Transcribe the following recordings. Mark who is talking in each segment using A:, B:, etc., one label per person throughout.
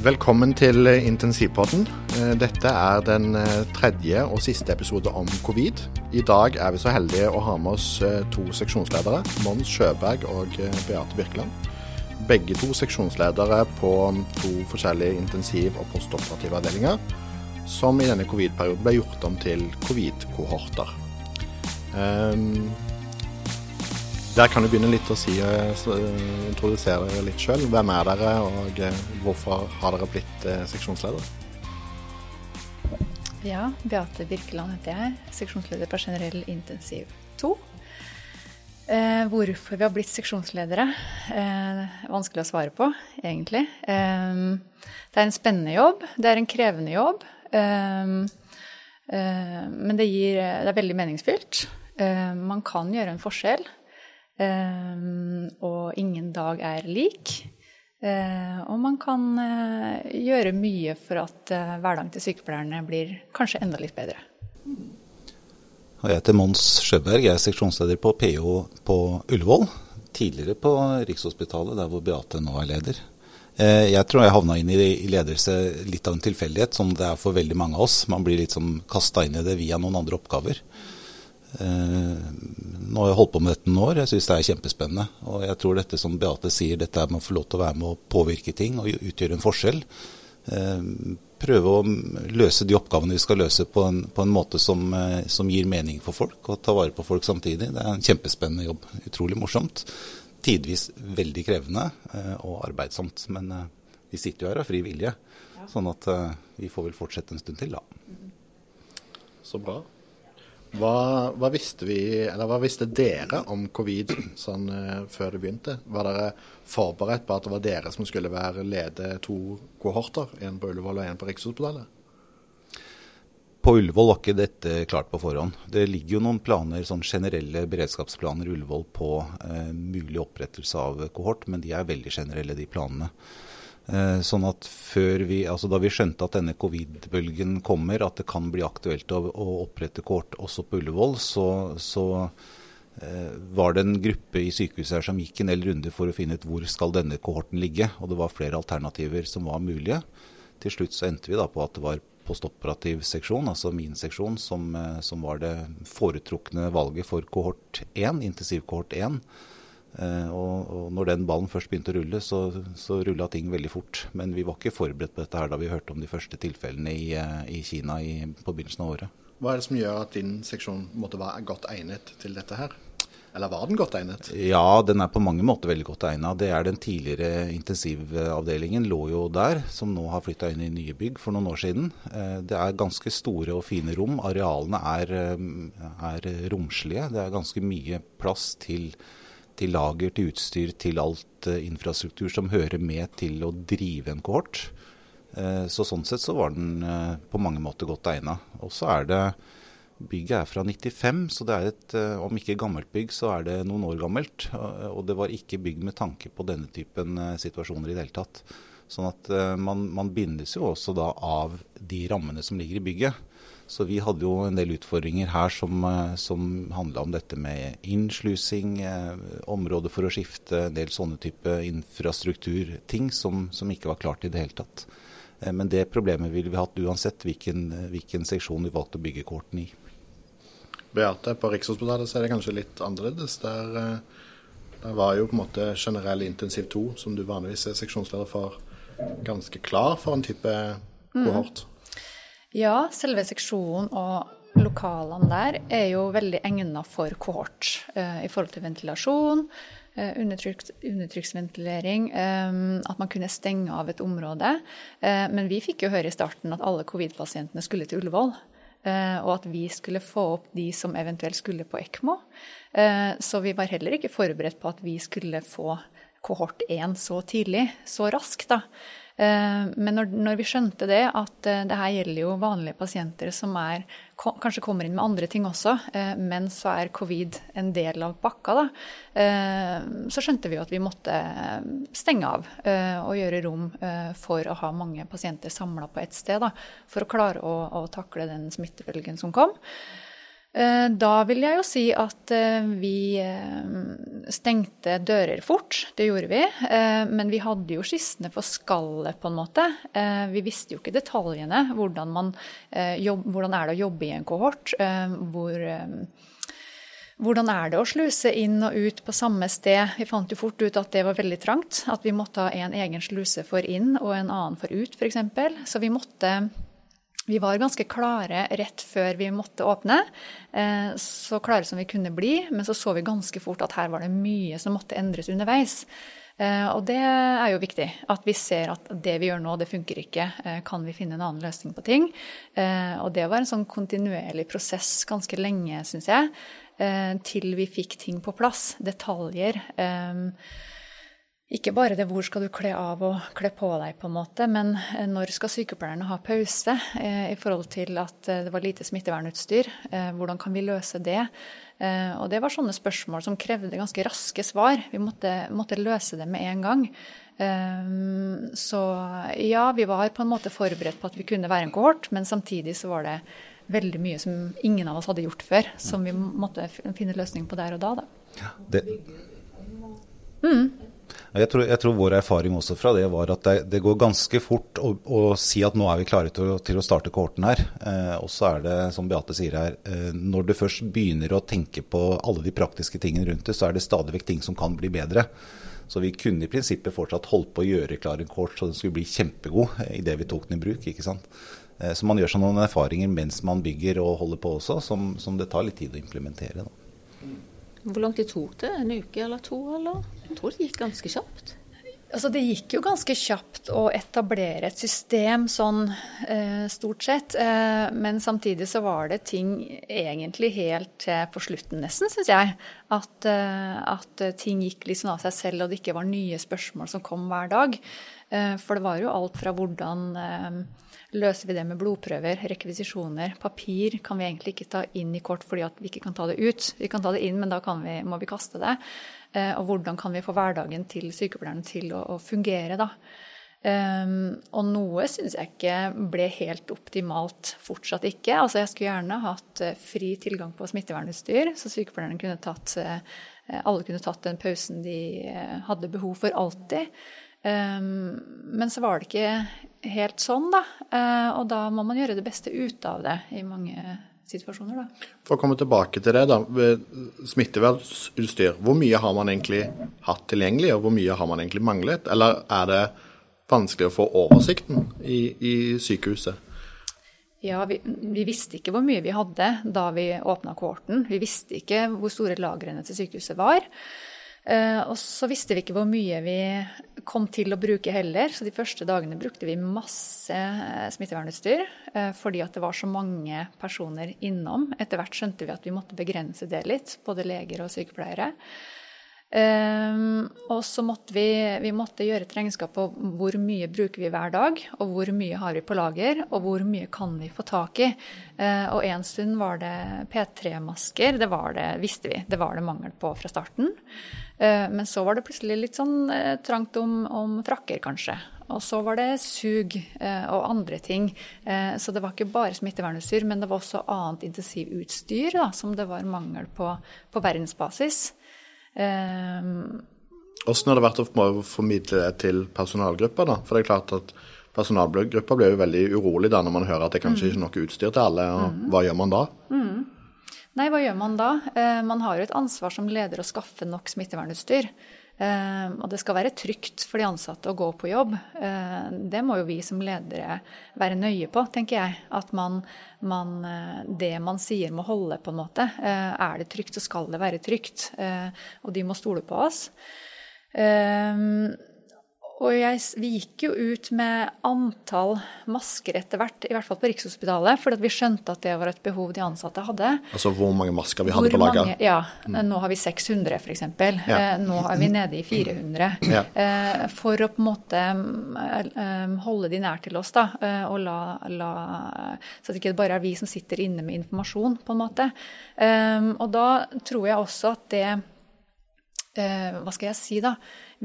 A: Velkommen til Intensivpodden. Eh, Dette er den eh, tredje og siste episode om covid. I dag er vi så heldige å ha med oss eh, to seksjonsledere, Mons Sjøberg og eh, Beate Birkeland. Begge to seksjonsledere på to forskjellige intensiv- og postoperative avdelinger, som i denne covid-perioden ble gjort om til covid-kohorter. Um, der kan du begynne litt å si, eh, eh, introdusere dere litt sjøl. Hvem er dere, og eh, hvorfor har dere blitt seksjonsleder?
B: Ja, Beate Birkeland heter jeg, seksjonsleder på generell intensiv 2. Eh, hvorfor vi har blitt seksjonsledere, eh, vanskelig å svare på, egentlig. Eh, det er en spennende jobb, det er en krevende jobb. Men det, gir, det er veldig meningsfylt. Man kan gjøre en forskjell. Eh, og ingen dag er lik. Eh, og man kan eh, gjøre mye for at eh, hverdagen til sykepleierne blir kanskje enda litt bedre.
C: Jeg heter Mons Sjøberg, jeg er seksjonsleder på PO på Ullevål. Tidligere på Rikshospitalet, der hvor Beate nå er leder. Jeg tror jeg havna inn i ledelse litt av en tilfeldighet, som det er for veldig mange av oss. Man blir litt sånn kasta inn i det via noen andre oppgaver. Eh, Nå har jeg holdt på med dette noen år, jeg syns det er kjempespennende. Og jeg tror dette som Beate sier, dette er med å få lov til å være med å påvirke ting og utgjøre en forskjell. Eh, Prøve å løse de oppgavene vi skal løse på en, på en måte som, eh, som gir mening for folk, og ta vare på folk samtidig. Det er en kjempespennende jobb. Utrolig morsomt. Tidvis veldig krevende eh, og arbeidsomt. Men eh, vi sitter jo her av fri vilje, sånn at eh, vi får vel fortsette en stund til, da.
A: Så bra. Hva, hva, visste vi, hva visste dere om covid sånn eh, før det begynte? Var dere forberedt på at det var dere som skulle være lede to kohorter? En på Ullevål og en på Rikshospitalet?
C: På Ullevål var ikke dette klart på forhånd. Det ligger jo noen planer, sånn generelle beredskapsplaner Ullevål på eh, mulig opprettelse av kohort, men de er veldig generelle, de planene. Eh, Sånn at vi, altså Da vi skjønte at denne covid-bølgen kommer, at det kan bli aktuelt å, å opprette kohort også på Ullevål, så, så eh, var det en gruppe i sykehuset her som gikk en del runder for å finne ut hvor skal denne kohorten ligge. Og det var flere alternativer som var mulige. Til slutt så endte vi da på at det var postoperativ seksjon, altså min seksjon, som, eh, som var det foretrukne valget for kohort 1, intensivkohort 1. Eh, og, og når den ballen først begynte å rulle, så, så rulla ting veldig fort. Men vi var ikke forberedt på dette her da vi hørte om de første tilfellene i, eh, i Kina i, på begynnelsen av året.
A: Hva er det som gjør at din seksjon måtte være godt egnet til dette her? Eller var den godt egnet?
C: Ja, den er på mange måter veldig godt egnet. Det er den tidligere intensivavdelingen lå jo der, som nå har flytta inn i nye bygg for noen år siden. Eh, Det er ganske store og fine rom. Arealene er, er romslige. Det er ganske mye plass til, til lager, til utstyr, til alt eh, infrastruktur som hører med til å drive en kohort. Eh, Så sånn sett så var den eh, på mange måter godt egna. Og så er det Bygget er fra 95, så det er et, om ikke gammelt bygg, så er det noen år gammelt. Og det var ikke bygg med tanke på denne typen situasjoner i det hele tatt. Sånn at man, man bindes jo også da av de rammene som ligger i bygget. Så vi hadde jo en del utfordringer her som, eh, som handla om dette med innslusing, eh, områder for å skifte, en del sånne type infrastrukturting som, som ikke var klart i det hele tatt. Eh, Men det problemet ville vi hatt uansett hvilken, hvilken seksjon vi valgte å bygge kohorten i.
A: Beate, på Rikshospitalet så er det kanskje litt annerledes. Der, der var jo på en måte generell intensiv 2, som du vanligvis er seksjonsleder for, ganske klar for en type kohort.
B: Ja, selve seksjonen og lokalene der er jo veldig egna for kohort eh, i forhold til ventilasjon, eh, undertrykksventilering, eh, at man kunne stenge av et område. Eh, men vi fikk jo høre i starten at alle covid-pasientene skulle til Ullevål. eh, og at vi skulle få opp de som eventuelt skulle på ECMO. Eh, så vi var heller ikke forberedt på at vi skulle få kohort 1 så tidlig, så raskt. da. Eh, Men når, når vi skjønte det, at eh, det her gjelder jo vanlige pasienter som er, kanskje kommer inn med andre ting også, eh, men så er covid en del av pakka, da, så skjønte vi jo at vi måtte stenge av og gjøre rom for å ha mange pasienter samla på ett sted, da, for å klare å, å takle den smittebølgen som kom. Eh, da vil jeg jo si at eh, vi stengte dører fort. Det gjorde vi. Men vi hadde jo skissene for skallet, på en måte. Vi visste jo ikke detaljene. Hvordan, man, hvordan er det å jobbe i en kohort? Hvor hvordan er det å sluse inn og ut på samme sted? Vi fant jo fort ut at det var veldig trangt. At vi måtte ha en egen sluse for inn og en annen for ut, f.eks. Så vi måtte vi var ganske klare rett før vi måtte åpne. Eh, så klare som vi kunne bli. Men så så vi ganske fort at her var det mye som måtte endres underveis. Eh, og det er jo viktig. At vi ser at det vi gjør nå, det funker ikke. Eh, kan vi finne en annen løsning på ting? Og det var en sånn kontinuerlig prosess ganske lenge, syns jeg. Til vi fikk ting på plass. Detaljer. Eh, ikke bare det hvor skal du kle av og kle på deg, på en måte, men eh, når skal sykepleierne ha pause i forhold til at det var lite smittevernutstyr? Hvordan kan vi løse det? Og det var sånne spørsmål som krevde ganske raske svar. Vi måtte, måtte løse det med en gang. Så ja, vi var på en måte forberedt på at vi kunne være en kohort, men samtidig så var det veldig mye som ingen av oss hadde gjort før, som vi måtte finne løsning på der og da. da. Det,
C: mm. Jeg, tror, jeg, tror, vår erfaring også fra det var at det, det går ganske fort å, å, si at nå er vi klare til å, til å starte kohorten her. Eh, og så er det, som Beate sier her, eh, når du først begynner å tenke på alle de praktiske tingene rundt det, så er det stadig vekk ting som kan bli bedre. Så vi kunne i prinsippet fortsatt holdt på å gjøre klar en kohort så den skulle bli kjempegod idet vi tok den i bruk. ikke sant? Eh, så man gjør seg noen erfaringer mens man bygger og holder på også, som, som det tar litt tid å implementere. Da.
D: Hvor lang tid tok det? En uke eller to? Eller? Jeg tror det gikk ganske kjapt.
B: Altså, det gikk jo ganske kjapt å etablere et system sånn eh, stort sett. Eh, men samtidig så var det ting egentlig helt til på slutten, nesten, syns jeg. At, eh, at, ting gikk sånn av seg selv, og det ikke var nye spørsmål som kom hver dag. Eh, for det var jo alt fra hvordan eh, løser vi det med blodprøver, rekvisisjoner. Papir kan vi egentlig ikke ta inn i kort fordi vi ikke kan ta det ut. Vi kan ta det inn, men da vi, må vi kaste det. Eh, og hvordan kan vi få hverdagen til sykepleierne til å, å fungere, da. Um, og noe syns jeg ikke ble helt optimalt. Fortsatt ikke. Altså jeg skulle gjerne hatt fri tilgang på smittevernutstyr, så sykepleierne kunne tatt alle kunne tatt den pausen de hadde behov for alltid. Um, men så var det ikke helt sånn, da. Uh, og da må man gjøre det beste ut av det i mange situasjoner, da.
A: For å komme tilbake til det, da. Smittevernutstyr. Hvor mye har man egentlig hatt tilgjengelig, og hvor mye har man egentlig manglet? Eller er det vanskelig å få oversikten i, i sykehuset?
B: Ja, vi, vi, visste ikke hvor mye vi hadde da vi åpna kohorten. Vi visste ikke hvor store lagrene til sykehuset var. Eh, og så visste vi ikke hvor mye vi kom til å bruke heller, så de første dagene brukte vi masse eh, smittevernutstyr eh, fordi at det var så mange personer innom. Etter hvert skjønte vi at vi måtte begrense det litt, både leger og sykepleiere. Um, og så måtte vi, vi måtte gjøre et regnskap på hvor mye bruker vi hver dag, og hvor mye har vi på lager, og hvor mye kan vi få tak i. Uh, og en stund var det P3-masker, det det, visste vi, det var det mangel på fra starten. Uh, men så var det plutselig litt sånn uh, trangt om, om, frakker, kanskje. Og så var det sug og andre ting. så det var ikke bare smittevernutstyr, men det var også annet intensivutstyr da, som det var mangel på på verdensbasis.
A: Um, Hvordan har det vært å formidle det til personalgruppa? da? For det er klart at Personalgruppa blir jo veldig urolig da når man hører at det kanskje ikke er noe utstyr til alle. og mm. Hva gjør man da? Mm.
B: Nei, hva gjør man da? Eh, man har jo et ansvar som leder å skaffe nok smittevernutstyr. Eh, og det skal være trygt for de ansatte å gå på jobb. Eh, det må jo vi som ledere være nøye på, tenker jeg. At man, man, eh, det man sier må holde, på en måte. Eh, er det trygt, så skal det være trygt. Og de må stole på oss. Og jeg, vi gikk jo ut med antall masker etter hvert, i hvert fall på Rikshospitalet, fordi vi skjønte at det var et behov de ansatte hadde.
A: Altså hvor mange masker vi hadde hvor på lager?
B: Ja, mm. nå har vi 600 f.eks. Ja. Eh, nå er vi nede i 400. Ja. Eh, for å på en måte eh, holde de nær til oss, da, og la, la Så det ikke bare er vi som sitter inne med informasjon, på en måte. Og da tror jeg også at det Hva skal jeg si, da?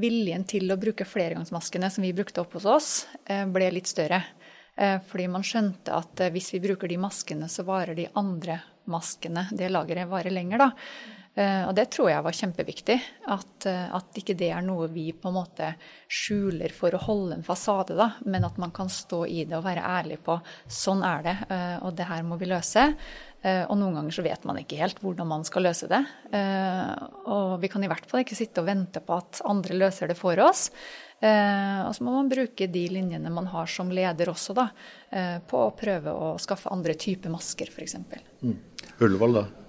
B: viljen til å bruke flergangsmaskene som vi brukte opp hos oss, eh, ble litt større. Fordi man skjønte at hvis vi bruker de maskene, så varer de andre maskene, det lageret, varer lenger, da. Og det tror jeg var kjempeviktig. At, at, ikke det er noe vi på en måte skjuler for å holde en fasade, da, men at man kan stå i det og være ærlig på sånn er det, og det her må vi løse. Og noen ganger så vet man ikke helt hvordan man skal løse det. Og vi kan i hvert fall ikke sitte og vente på at andre løser det for oss. Og så må man bruke de linjene man har som leder også, da, på å prøve å skaffe andre typer masker, f.eks. Mm.
A: Ullevål, da?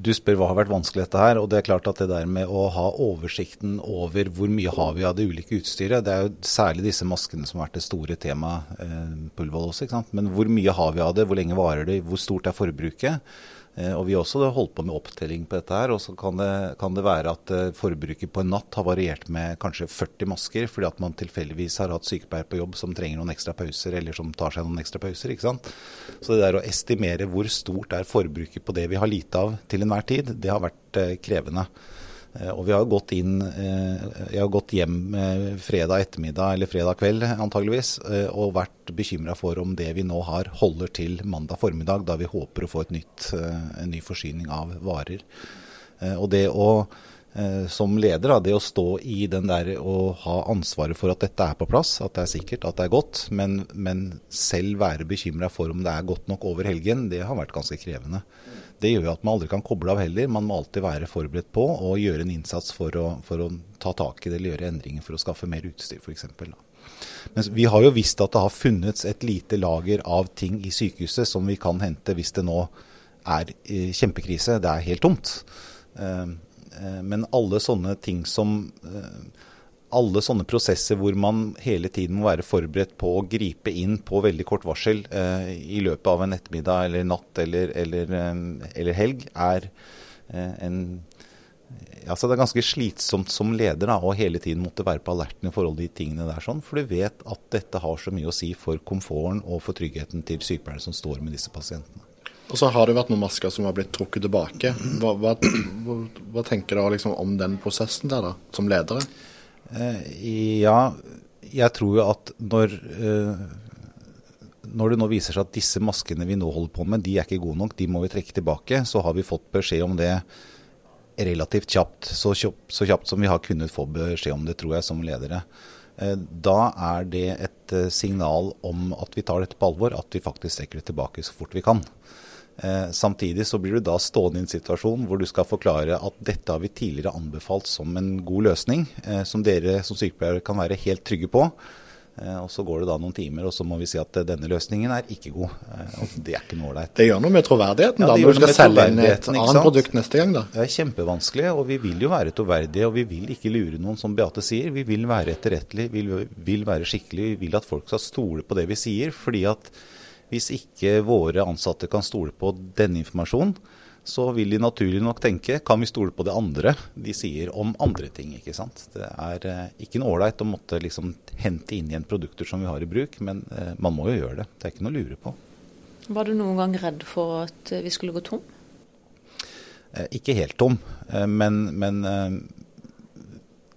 C: Du spør hva har vært vanskelig dette her. og det er klart at det der med å ha oversikten over hvor mye har vi av det ulike utstyret, det er jo særlig disse maskene som har vært det store temaet eh, på Ullevål også. ikke sant? Men hvor mye har vi av det, hvor lenge varer det, hvor stort er forbruket? Eh, og Vi har også holdt på med opptelling på dette. her, og så kan kan det være at eh, forbruket på en natt har variert med kanskje 40 masker, fordi at man tilfeldigvis har hatt sykepleier på jobb som trenger noen ekstra pauser, eller som tar seg noen ekstra pauser. ikke sant? Så det der å estimere hvor stort er forbruket på det vi har lite av til enhver tid, det har vært eh, krevende. Eh, og vi har gått inn eh, Jeg har gått hjem eh, fredag ettermiddag eller fredag kveld antageligvis og vært bekymra for om det vi nå har holder til mandag formiddag, da vi håper å få nytt, en ny forsyning av varer. Og det å som leder, det å stå i den der og ha ansvaret for at dette er på plass, at det er sikkert, at det er godt, men, men selv være bekymra for om det er godt nok over helgen, det har vært ganske krevende. Det gjør jo at man aldri kan koble av heller. Man må alltid være forberedt på å gjøre en innsats for å, for å ta tak i det eller gjøre endringer for å skaffe mer utstyr f.eks. Men vi har jo visst at det har funnets et lite lager av ting i sykehuset som vi kan hente hvis det nå er kjempekrise. Det er helt tomt. Eh, eh, men alle sånne ting som eh, alle sånne prosesser hvor man hele tiden må være forberedt på å gripe inn på veldig kort varsel eh, i løpet av en ettermiddag eller natt eller, eller, eller helg, er eh, en altså Det er ganske slitsomt som leder da, å hele tiden måtte være på alerten i forhold til de tingene der. sånn, For du vet at dette har så mye å si for komforten og for tryggheten til sykepleierne som står med disse pasientene.
A: Og så har det vært noen masker som har blitt trukket tilbake. Hva, hva, hva, tenker dere liksom om den prosessen der, da, som ledere?
C: Eh, ja, jeg tror jo at når, eh, når det nå viser seg at disse maskene vi nå holder på med, de er ikke gode nok, de må vi trekke tilbake, så har vi fått beskjed om det relativt kjapt. Så kjapt, så kjapt som vi har kunnet få beskjed om det, tror jeg, som ledere. Eh, da er det et signal om at vi tar dette på alvor, at vi faktisk trekker det tilbake så fort vi kan. Eh, samtidig så blir du da stående i en situasjon hvor du skal forklare at dette har vi tidligere anbefalt som en god løsning, eh, som dere som sykepleiere kan være helt trygge på. Eh, og Så går det da noen timer, og så må vi si at denne løsningen er ikke god. og Det er ikke noe ålreit.
A: Det gjør noe med troverdigheten ja, da, når du skal selge inn et annet produkt neste gang? da.
C: Det er kjempevanskelig, og vi vil jo være troverdige. Og vi vil ikke lure noen, som Beate sier. Vi vil være etterrettelige, vi vil, vil være skikkelige. Vi vil at folk skal stole på det vi sier. fordi at hvis ikke våre ansatte kan stole på denne informasjonen, så vil de naturlig nok tenke kan vi stole på det andre de sier om andre ting. ikke sant? Det er eh, ikke noe ålreit å måtte liksom hente inn igjen produkter som vi har i bruk, men eh, man må jo gjøre det. Det er ikke noe å lure på.
D: Var du noen gang redd for at vi skulle gå tom?
C: Eh, ikke helt tom, men, men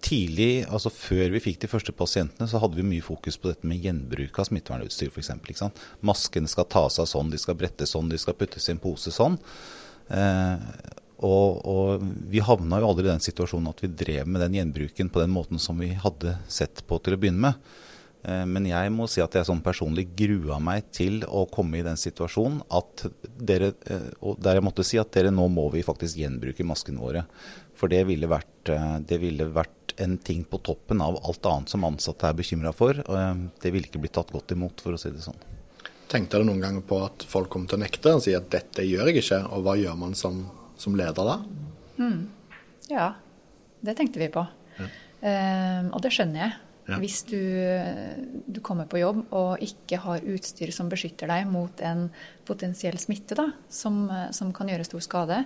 C: tidlig, altså før vi fikk de første pasientene, så hadde vi mye fokus på dette med gjenbruk av smittevernutstyr f.eks. Maskene skal tas av sånn, de skal brettes sånn, de skal puttes i en pose sånn. Eh, og, og, vi havna jo aldri i den situasjonen at vi drev med den gjenbruken på den måten som vi hadde sett på til å begynne med. Eh, men jeg må si at jeg sånn personlig grua meg til å komme i den situasjonen at dere, eh, der jeg måtte si at dere nå må vi faktisk gjenbruke maskene våre. For det ville vært, eh, det ville vært en ting på toppen av alt annet som ansatte er bekymra for. og eh, Det ville ikke blitt tatt godt imot, for å si det sånn.
A: Tenkte dere noen ganger på at folk kom til å nekte og si at dette gjør jeg ikke, og hva gjør man som, som leder da?
B: Mm. Ja, det tenkte vi på. Ja. Um, og det skjønner jeg. Ja. Hvis du, du, kommer på jobb og ikke har utstyr som beskytter deg mot en potensiell smitte, da, som, som kan gjøre stor skade,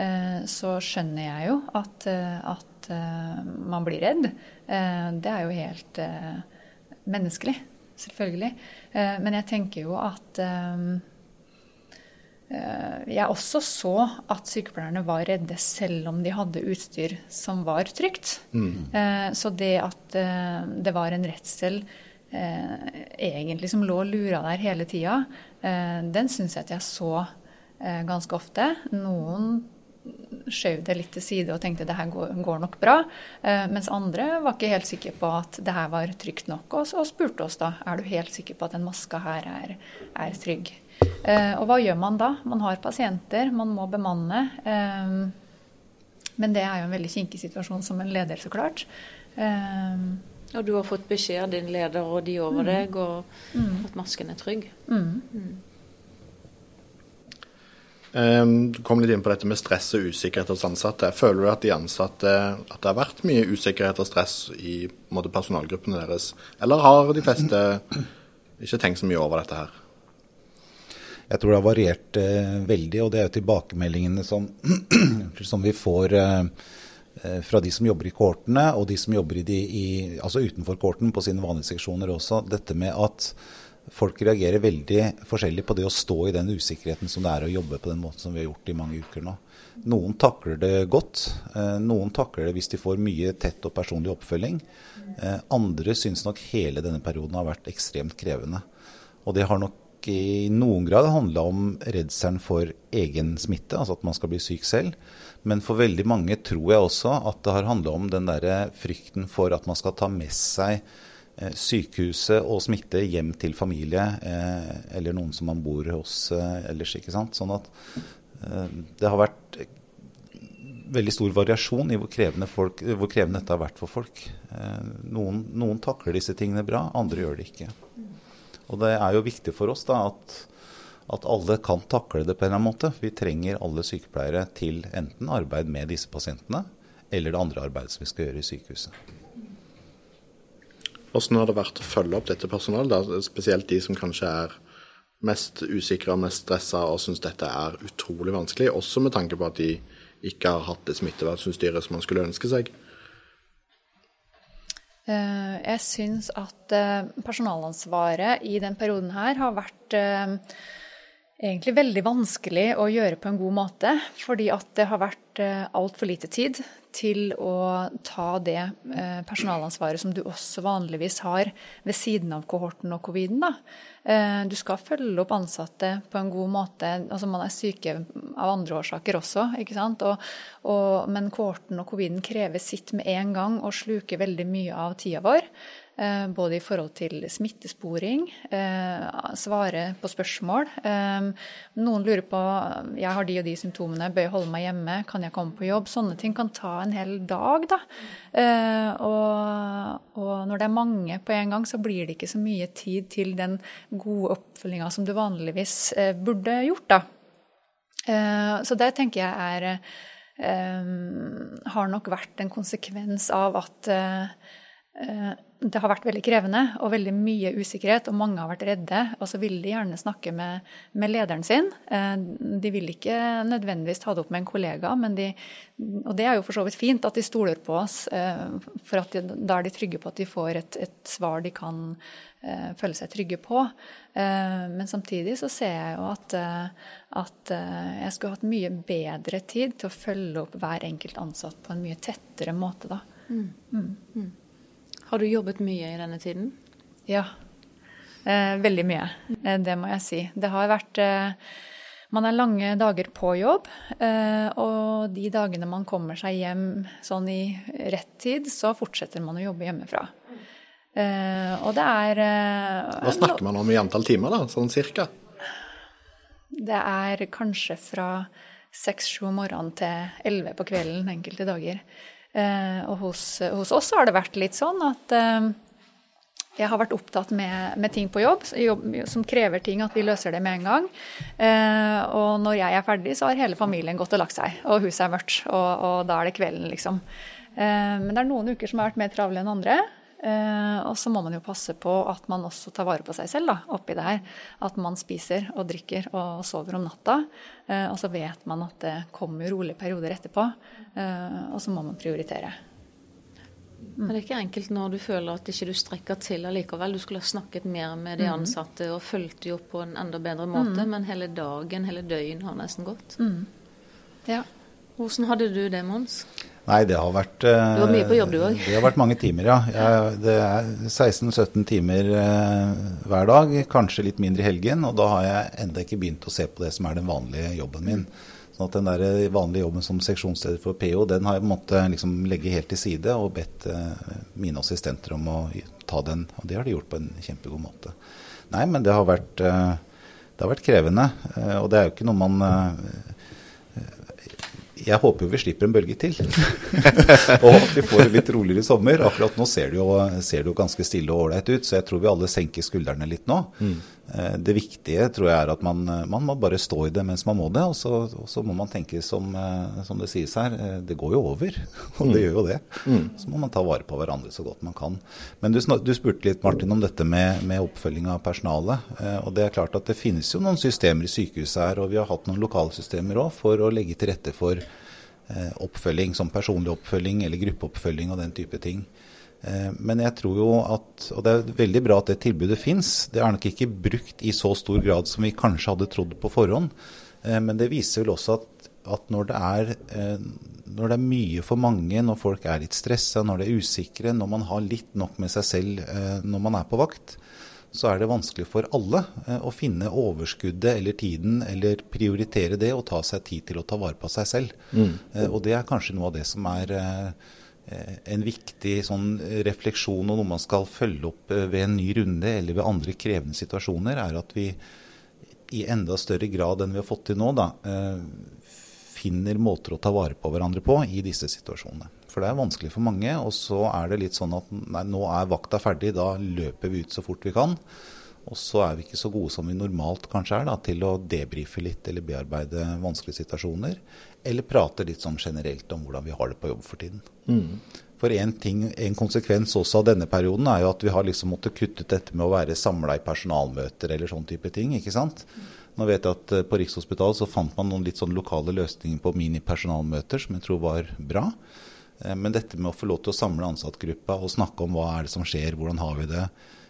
B: uh, så skjønner jeg jo at, at uh, man blir redd. Uh, det er jo helt uh, menneskelig, selvfølgelig. men jeg tenker jo at jeg også så at sykepleierne var redde selv om de hadde utstyr som var trygt. Mm. Så det at det var en redsel eh, egentlig som lå og lura der hele tida, eh, den syns jeg at jeg så eh, ganske ofte. Noen skjøv det litt til side og tenkte det her går, går nok bra. Eh, mens andre var ikke helt sikre på at det her var trygt nok, og, og spurte oss da er du helt sikker på at den maska her er, er trygg. Eh, og hva gjør man da? Man har pasienter, man må bemanne. Eh, men det er jo en veldig kinkig situasjon som en leder, så klart.
D: Eh, og du har fått beskjed av din leder og de over mm. deg, og mm. at masken er trygg. Mm.
A: Um, du kom litt inn på dette med stress og usikkerhet hos ansatte. Føler du at de ansatte at det har vært mye usikkerhet og stress i måte, personalgruppene deres, eller har de fleste ikke tenkt så mye over dette her?
C: Jeg tror det har variert eh, veldig, og det er jo tilbakemeldingene som, som vi får eh, eh, fra de som jobber i kortene, og de som jobber i de, i, altså utenfor kohorten på sine vanlige seksjoner også. Dette med at folk reagerer veldig forskjellig på det å stå i den usikkerheten som det er å jobbe på den måten som vi har gjort i mange uker nå. Noen takler det godt. Eh, noen takler det hvis de får mye tett og personlig oppfølging. Eh, andre syns nok hele denne perioden har vært ekstremt krevende. Og det har nok i noen grad handla om redselen for egen smitte, altså at man skal bli syk selv. Men for veldig mange tror jeg også at det har handla om den der frykten for at man skal ta med seg sykehuset og smitte hjem til familie eh, eller noen som man bor hos eh, ellers. ikke sant? Sånn at det har vært veldig stor variasjon i hvor krevende, folk, hvor krevende dette har vært for folk. Noen, noen takler disse tingene bra, andre gjør det ikke. Og det er jo viktig for oss da at, at alle kan takle det på en eller annen måte. Vi trenger alle sykepleiere til enten arbeid med disse pasientene, eller det andre arbeidet som vi skal gjøre i sykehuset.
A: Hvordan har det vært å følge opp dette personalet, spesielt de som kanskje er mest usikre og mest stressa og syns dette er utrolig vanskelig, også med tanke på at de ikke har hatt det smittevernutstyret som man skulle ønske seg?
B: Eh, jeg syns at eh, personalansvaret i den perioden her har vært eh, egentlig veldig vanskelig å gjøre på en god måte. Fordi at det har vært altfor lite tid til å ta det personalansvaret som du også vanligvis har ved siden av kohorten og coviden. da. Eh, du skal følge opp ansatte på en god måte. Altså Man er syke av andre årsaker også, ikke sant. Og, og, men kohorten og coviden krever sitt med en gang og sluker veldig mye av tida vår. Eh, både i forhold til smittesporing, eh, svare på spørsmål. Eh, noen lurer på jeg har de og de symptomene, bør jeg holde meg hjemme, kan jeg komme på jobb? Sånne ting kan ta en hel dag. da. Og, og når det er mange på en gang, så blir det ikke så mye tid til den gode oppfølginga som du vanligvis burde gjort. da. Så det tenker jeg er har nok vært en konsekvens av at det har vært veldig krevende og veldig mye usikkerhet, og mange har vært redde. Og så vil de gjerne snakke med, med, lederen sin. Eh, de vil ikke nødvendigvis ta det opp med en kollega, de, og det er jo for så vidt fint at de stoler på oss, eh, for de, da er de trygge på at de får et, et svar de kan uh, føle seg trygge på. Men samtidig så ser jeg jo at, at jeg skulle hatt mye bedre tid til å følge opp hver enkelt ansatt på en mye tettere måte, da. Mm. Mm.
D: Har du jobbet mye i denne tiden?
B: Ja. Eh, veldig mye. Eh, det må jeg si. Det har vært eh, Man er lange dager på jobb, eh, og de dagene man kommer seg hjem sånn i rett tid, så fortsetter man å jobbe hjemmefra. Eh, og det er
A: eh, Hva snakker man om i antall timer, da? Sånn cirka?
B: Det er kanskje fra seks-sju om morgenen til elleve på kvelden enkelte dager. Eh, og hos, hos, oss har det vært litt sånn at eh, jeg har vært opptatt med, med ting på jobb, jobb, som krever ting, at vi løser det med en gang. Eh, og når jeg er ferdig, så har hele familien gått og lagt seg, og huset er mørkt. Og, og da er det kvelden, liksom. Eh, men det er noen uker som har vært mer travle enn andre. Eh, og så må man jo passe på at man også tar vare på seg selv da, oppi det her. At man spiser og drikker og sover om natta. Eh, og så vet man at det kommer rolige perioder etterpå. Eh, og så må man prioritere.
D: Men det er ikke enkelt når du føler at ikke du strekker til allikevel. Du skulle ha snakket mer med de mm. ansatte og fulgt dem opp på en enda bedre måte, mm. men hele dagen, hele døgnet har nesten gått. Mm.
B: Ja.
D: Hvordan hadde du det, Mons?
C: Nei, det har vært eh,
D: Du var mye på jobb, du òg?
C: Det har vært mange timer, ja. Jeg, det er 16-17 timer eh, hver dag. Kanskje litt mindre i helgen. Og da har jeg enda ikke begynt å se på det som er den vanlige jobben min. Sånn at den der vanlige jobben som seksjonsleder for PO, den har jeg måttet liksom legge helt til side og bedt eh, mine assistenter om å ta den. Og det har de gjort på en kjempegod måte. Nei, men det har vært, eh, det har vært krevende. Eh, og det er jo ikke noe man eh, jeg håper jo vi slipper en bølge til. og at vi får en litt roligere sommer. Akkurat nå ser det jo, ser det jo ganske stille og ålreit ut, så jeg tror vi alle senker skuldrene litt nå. Mm. Det viktige tror jeg er at man, man, må bare stå i det mens man må det. Og så, og så må man tenke som, eh, som, det sies her, eh, det går jo over. Og det mm. gjør jo det. Mm. Så må man ta vare på hverandre så godt man kan. Men du, du spurte litt Martin om dette med, med oppfølging av personalet. Og det er klart at det finnes jo noen systemer i sykehuset her, og vi har hatt noen lokalsystemer òg for å legge til rette for Eh, oppfølging, som personlig oppfølging eller gruppeoppfølging og den type ting. Eh, men jeg tror jo at, og det er veldig bra at det tilbudet fins, det er nok ikke brukt i så stor grad som vi kanskje hadde trodd på forhånd. Eh, men det viser vel også at, at når, det er, når det er mye for mange, når folk er litt stressa, når det er usikre, når man har litt nok med seg selv når man er på vakt, så er det vanskelig for alle eh, å finne overskuddet eller tiden eller prioritere det og ta seg tid til å ta vare på seg selv. Mm. Eh, og det er kanskje noe av det som er eh, en viktig sånn refleksjon og noe man skal følge opp ved en ny runde eller ved andre krevende situasjoner, er at vi i enda større grad enn vi har fått til nå, da, finner måter å ta vare på hverandre på i disse situasjonene. For det er vanskelig for mange. Og så er det litt sånn at nei, nå er vakta ferdig, da løper vi ut så fort vi kan. Og så er vi ikke så gode som vi normalt kanskje er da, til å debrife litt eller bearbeide vanskelige situasjoner. Eller prate litt sånn generelt om hvordan vi har det på jobb for tiden. Mm. For en, ting, en konsekvens også av denne perioden er jo at vi har liksom måttet kutte dette med å være samla i personalmøter eller sånn type ting. ikke sant? Nå vet jeg at eh, På Rikshospitalet så fant man noen litt sånn lokale løsninger på mini-personalmøter som jeg tror var bra. Eh, men dette med å få lov til å samle ansattgruppa og snakke om hva er det som skjer, hvordan har vi det,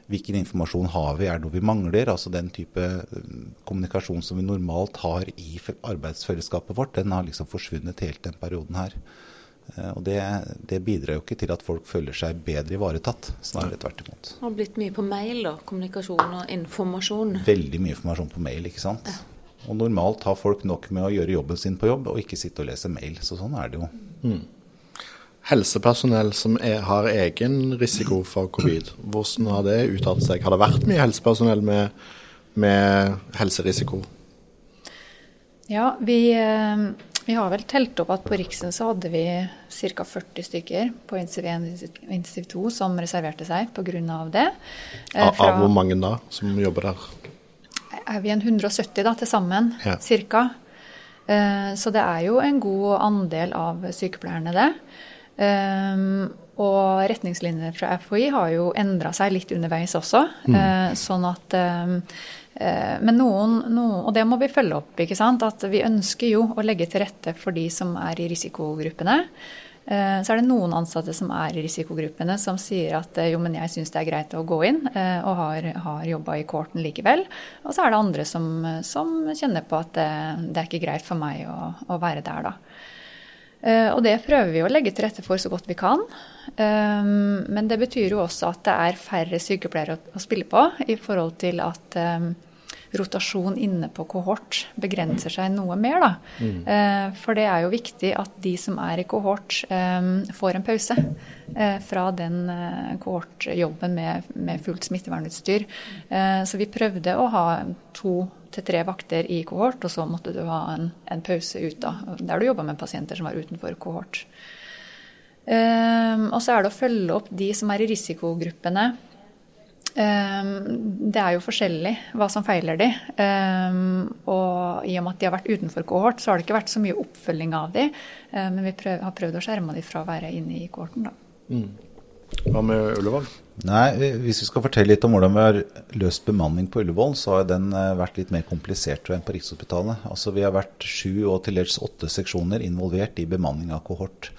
C: hvilken informasjon har vi, er det noe vi mangler? Altså den type eh, kommunikasjon som vi normalt har i arbeidsfellesskapet vårt, den har liksom forsvunnet helt den perioden her. Eh, og det, det, bidrar jo ikke til at folk føler seg bedre ivaretatt, snarere tvert imot.
D: Det har blitt mye på mail, da? Kommunikasjon og informasjon?
C: Veldig mye informasjon på mail, ikke sant. Ja. Og normalt har folk nok med å gjøre jobben sin på jobb, og ikke sitte og lese mail. Så sånn er det jo. Mm
A: helsepersonell som er, har egen risiko for covid. Hvordan har det uttalt seg? Har det vært mye helsepersonell med, med helserisiko?
B: Ja, vi, eh, vi, har vel telt opp at på Riksen så hadde vi ca. 40 stykker på intensiv 1 og Insiv 2 som reserverte seg pga. det.
A: Fra, av, hvor mange da som jobber der?
B: Er vi en 170 da til sammen, ja. ca. Eh, så det er jo en god andel av sykepleierne, det. Um, og retningslinjene fra FHI har jo endra seg litt underveis også. Mm. Uh, sånn at um, uh, Men noen, noen, Og det må vi følge opp. ikke sant? At vi ønsker jo å legge til rette for de som er i risikogruppene. Uh, så er det noen ansatte som er i risikogruppene som sier at jo, men jeg syns det er greit å gå inn, og har, har jobba i courten likevel. Og så er det andre som, som kjenner på at det, det, er ikke greit for meg å, å være der, da. Eh, og det prøver vi å legge til rette for så godt vi kan. Eh, men det betyr jo også at det er færre sykepleiere å spille på i forhold til at eh, rotasjon inne på kohort begrenser seg noe mer. Da. Mm. For det er jo viktig at de som er i kohort, får en pause fra den kohortjobben med, med fullt smittevernutstyr. Så vi prøvde å ha to til tre vakter i kohort, og så måtte du ha en, en pause ut da, der du jobba med pasienter som var utenfor kohort. Og så er det å følge opp de som er i risikogruppene. Um, det er jo forskjellig hva som feiler de. Um, og i og med at de har vært utenfor kohort, så har det ikke vært så mye oppfølging av de. men vi prøv, har prøvd å skjerme de fra å være inne i kohorten, da. Mm.
A: Hva med Ullevål?
C: Nei, Hvis vi skal fortelle litt om hvordan vi har løst bemanning på Ullevål, så har den eh, vært litt mer komplisert enn på Rikshospitalet. Altså Vi har vært sju og til dels åtte seksjoner involvert i bemanning av kohort.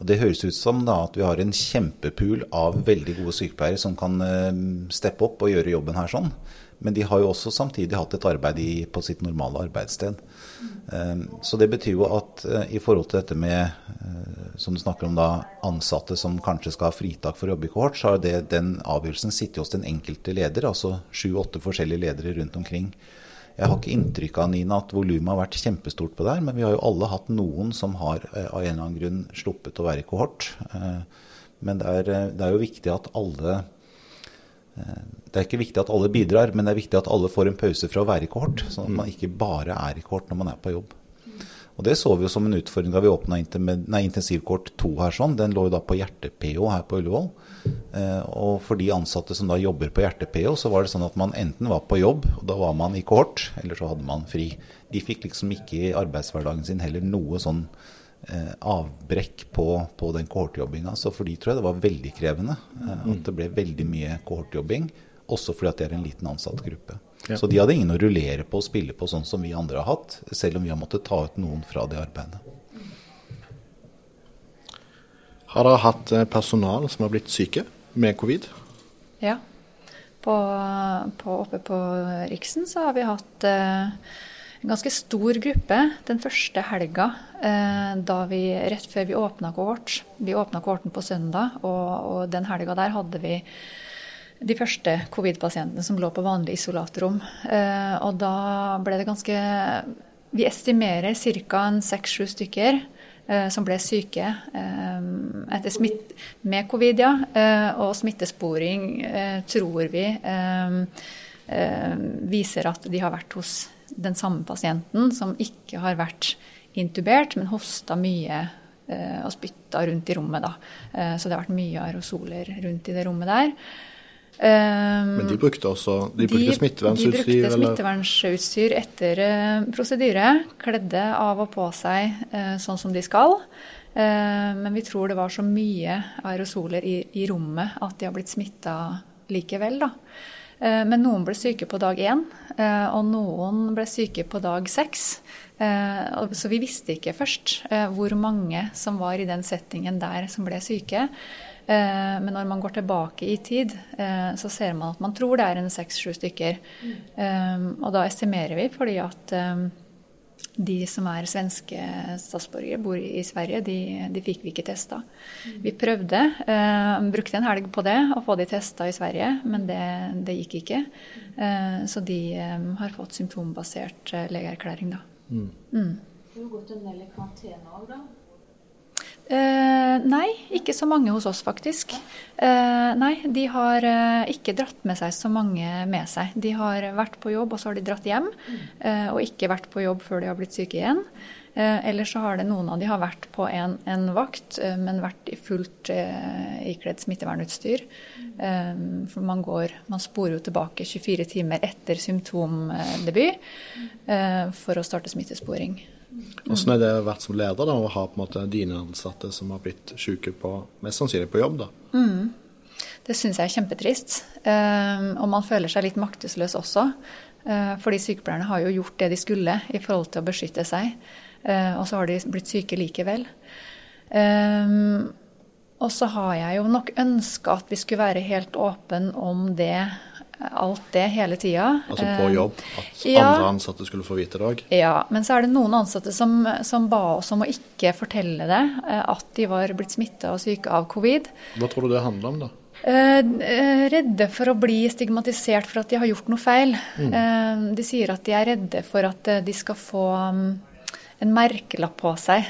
C: Og Det høres ut som da at vi har en kjempepool av veldig gode sykepleiere som kan uh, steppe opp og gjøre jobben her sånn. Men de har jo også samtidig hatt et arbeid i, på sitt normale arbeidssted. Så det betyr jo at i forhold til dette med, som du snakker om da, ansatte som kanskje skal ha fritak for å jobbe i kohort, så har det, den avgjørelsen sittet hos den enkelte leder, altså sju-åtte forskjellige ledere rundt omkring. Jeg har ikke inntrykk av Nina, at volumet har vært kjempestort på det her, men vi har jo alle hatt noen som har av en eller annen grunn sluppet å være i kohort. Men det er, det er jo viktig at alle det er ikke viktig at alle bidrar, men det er viktig at alle får en pause fra å være i kohort. Sånn at man ikke bare er i kohort når man er på jobb. Og Det så vi jo som en utfordring da vi åpna intensivkort 2 her. sånn. Den lå jo da på hjerte-PO her på Ullevål. Eh, og for de ansatte som da jobber på hjerte-PO, så var det sånn at man enten var på jobb, og da var man i kohort, eller så hadde man fri. De fikk liksom ikke i arbeidshverdagen sin heller noe sånn eh, avbrekk på, på den kohortjobbinga. Så for de tror jeg det var veldig krevende eh, at det ble veldig mye kohortjobbing. Også fordi at det er en liten ansatt gruppe. Ja. Så de hadde ingen å rullere på og spille på sånn som vi andre har hatt, selv om vi har måttet ta ut noen fra det arbeidet.
A: Har dere hatt personal som har blitt syke med covid?
B: Ja. På, på, oppe på Riksen så har vi hatt eh, en ganske stor gruppe den første helga eh, da vi, rett før vi åpna kohort. Vi åpna kohorten på søndag, og, og den helga der hadde vi de første covid-pasientene som lå på vanlig isolatrom. Eh, og da ble det ganske Vi estimerer ca. seks-sju stykker eh, som ble syke etter smitt, med covid, ja. og smittesporing tror vi viser at de har vært hos den samme pasienten som ikke har vært intubert, men hosta mye og spytta rundt i rommet. Da. Så det har vært mye aerosoler rundt i det rommet der.
A: Um, Men de brukte også de brukte smittevernutstyr?
B: De brukte smittevernutstyr etter uh, prosedyre. Kledde av og på seg uh, sånn som de skal. Uh, men vi tror det var så mye aerosoler i, i rommet at de har blitt smitta likevel. da. Men noen ble syke på dag én, og noen ble syke på dag seks. Så vi visste ikke først hvor mange som var i den settingen der som ble syke. Eh, men når man går tilbake i tid, eh, så ser man at man tror det er en seks-sju stykker. Mm. Og da estimerer vi fordi at de som er svenske statsborgere, bor i Sverige, de, de fikk vi ikke testa. Mm. Vi prøvde, brukte en helg på det, å få de testa i Sverige, men det, det gikk ikke. Så de har fått symptombasert legeerklæring, da. Mm. Mm.
D: Du har gått en del i karantene òg, da?
B: Uh, nei, ikke så mange hos oss, faktisk. Eh, nei, de har eh, ikke dratt med seg så mange med seg. De har vært på jobb, og så har de dratt hjem. og ikke vært på jobb før de har blitt syke igjen. Eller så har det noen av de har vært på en, en vakt, men vært i fullt ikledd smittevernutstyr. for man går Man sporer jo tilbake 24 timer etter symptomdebut for å starte smittesporing.
A: Hvordan har det vært som leder da, å ha på en måte dine ansatte som har blitt syke på, mest sannsynlig på jobb? da?
B: Mm. Det syns jeg er kjempetrist. Um, og man føler seg litt maktesløs også. Uh, fordi sykepleierne har jo gjort det de skulle i forhold til å beskytte seg. Uh, og så har de blitt syke likevel. Og så har jeg jo nok ønska at vi skulle være helt åpne om det alt det hele tida.
A: Altså på eh, jobb? At ja, andre ansatte skulle få vite det òg?
B: Ja, men så er det noen ansatte som, som, ba oss om å ikke fortelle det, eh, at de var blitt smitta og syke av covid.
A: Hva tror du det handler om, da?
B: Eh, redde for å bli stigmatisert for at de har gjort noe feil. Mm. De sier at de er redde for at de skal få mm, en merkelapp på seg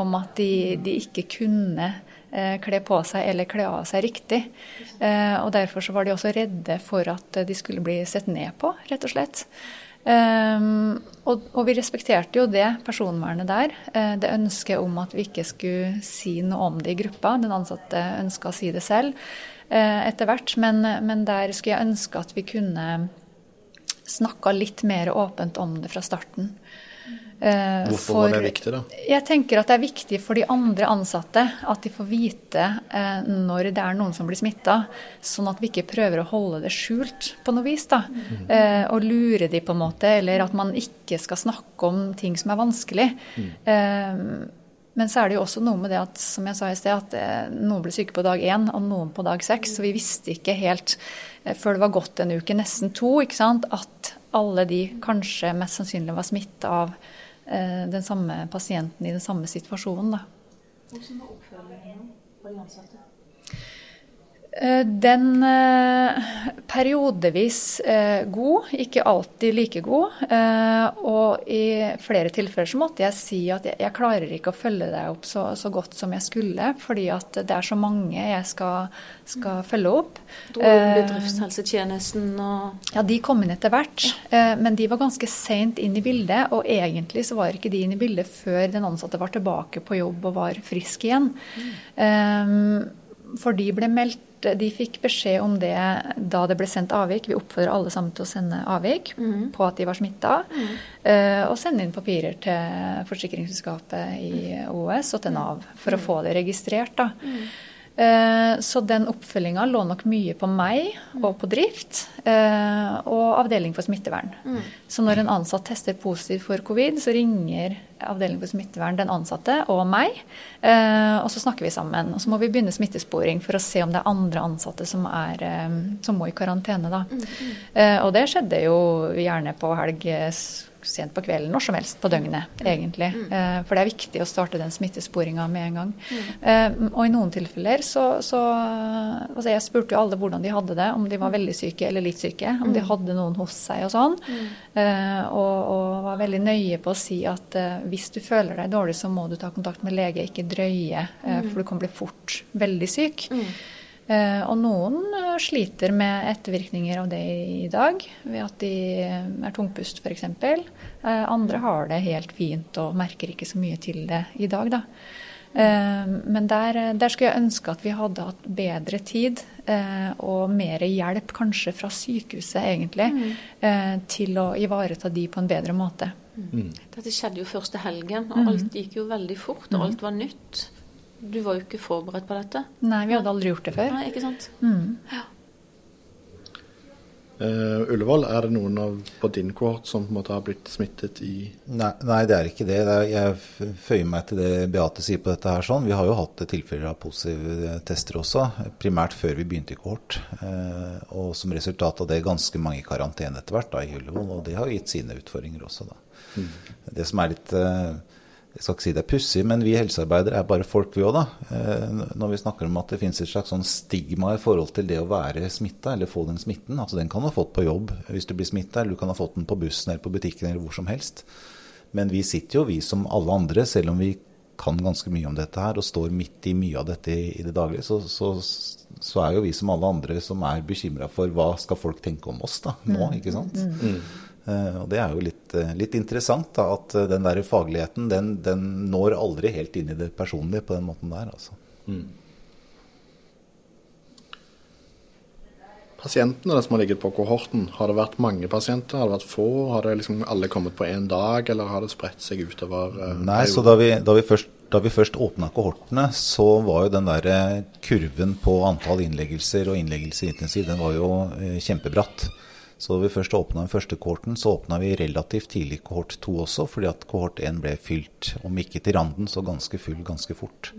B: om at de, de ikke kunne kle på seg eller kle av seg riktig. Eh, og Derfor så var de også redde for at de skulle bli sett ned på, rett og slett. Og, og, vi respekterte jo det personvernet der. Det ønsket om at vi ikke skulle si noe om det i gruppa. Den ansatte ønska å si det selv etter hvert. Men, men, der skulle jeg ønske at vi kunne snakka litt mer åpent om det fra starten.
A: Eh, Hvorfor for, var det viktig, da?
B: Jeg tenker at det er viktig for de andre ansatte at de får vite eh, når det er noen som blir smitta, sånn at vi ikke prøver å holde det skjult på noe vis. da, mm. eh, Og lure de på en måte, eller at man ikke skal snakke om ting som er vanskelig. Mm. Eh, Men så er det jo også noe med det at som jeg sa i sted, at eh, noen ble syke på dag én og noen på dag seks. Så vi visste ikke helt eh, før det var gått en uke, nesten to, ikke sant, at alle de kanskje mest sannsynlig var smitta av den samme pasienten i den samme situasjonen. Da. Hvordan var oppfølgingen på de ansatte? Eh, den eh, periodevis eh, god, ikke alltid like god. Og i flere tilfeller så måtte jeg si at jeg, jeg klarer ikke å følge deg opp så, så, godt som jeg skulle, fordi at det er så mange jeg skal, skal følge opp.
D: Bedriftshelsetjenesten og
B: Ja, de kom inn etter hvert. Men de var ganske seint inn i bildet, og egentlig så var ikke de inn i bildet før den ansatte var tilbake på jobb og var frisk igjen. Mm. For de ble meldt de fikk beskjed om det da det ble sendt avvik. Vi oppfordrer alle sammen til å sende avvik mm. på at de var smitta. Mm. Uh, og sende inn papirer til forsikringsselskapet i OS og til Nav for å få det registrert. da. Mm. Eh, så den oppfølginga lå nok mye på meg og på drift eh, og avdeling for smittevern. Mm. Så når en ansatt tester positivt for covid, så ringer avdeling for smittevern den ansatte og meg, eh, og så snakker vi sammen. Og så må vi begynne smittesporing for å se om det er andre ansatte som, er, som må i karantene. Da. Mm. mm. Og det skjedde jo gjerne på helg sent på kvelden, når som helst på døgnet, mm. egentlig. Mm. Eh, for det er viktig å starte den smittesporinga med en gang. Mm. Eh, og i noen tilfeller så, så altså Jeg spurte jo alle hvordan de hadde det, om de var mm. veldig syke eller litt syke. Om de mm. hadde noen hos seg og sånn. Mm. Eh, og, og, var veldig nøye på å si at hvis du føler deg dårlig, så må du ta kontakt med lege, ikke drøye, for du kan bli fort veldig syk. Eh, og noen eh, sliter med ettervirkninger av det i dag, ved at de er tungpust f.eks. Eh, andre har det helt fint og merker ikke så mye til det i dag, da. Men der, der skulle jeg ønske at vi hadde hatt bedre tid og mer hjelp, kanskje fra sykehuset egentlig, mm. til å ivareta de på en bedre måte.
D: Mm. Dette skjedde jo første helgen, og alt mm. gikk jo veldig fort, og alt var nytt. Du var jo ikke forberedt på dette.
B: Nei, vi hadde aldri gjort det før.
D: Nei, ikke sant? Mm. Ja.
A: Uh, Ullevål, er det noen av, på din kohort som på en måte har blitt smittet i
C: nei, nei, det er ikke det. det er, jeg føyer meg til det Beate sier på dette. her. sånn. Vi har jo hatt tilfeller av positive tester også, primært før vi begynte i kohort. Uh, og som resultat av det ganske mange i karantene etter hvert da, i Ullevål. Og det har gitt sine utfordringer også. da. Mm. Det som er litt uh, jeg skal ikke si det er pussig, men vi helsearbeidere er bare folk, vi òg, da. Eh, når vi snakker om at det finnes et slags sånn stigma i forhold til det å være smitta, eller få den smitten. Altså den kan du ha fått på jobb hvis du blir smitta, eller du kan ha fått den på bussen eller på butikken eller hvor som helst. Men vi sitter jo, vi som alle andre, selv om vi kan ganske mye om dette her og står midt i mye av dette i, i det daglige, så, så, så, er jo vi som alle andre som er bekymra for hva skal folk tenke om oss da, nå, mm. ikke sant. Mm. Eh, og Det er jo litt, eh, litt interessant da, at eh, den der fagligheten den, den, når aldri helt inn i det personlige på den måten der. Altså. Mm.
A: Pasientene som har ligget på kohorten, har det vært mange pasienter? Har det vært få? Har det liksom alle kommet på én dag, eller har det spredt seg utover?
C: Nei, så da vi, da vi først da vi først åpna kohortene, så var jo den der kurven på antall innleggelser og innleggelser intensiv, den var jo kjempebratt. Så da vi først åpna den første kohorten, så åpna vi relativt tidlig kohort to også, fordi at kohort én ble fylt, om ikke til randen, så ganske full ganske fort.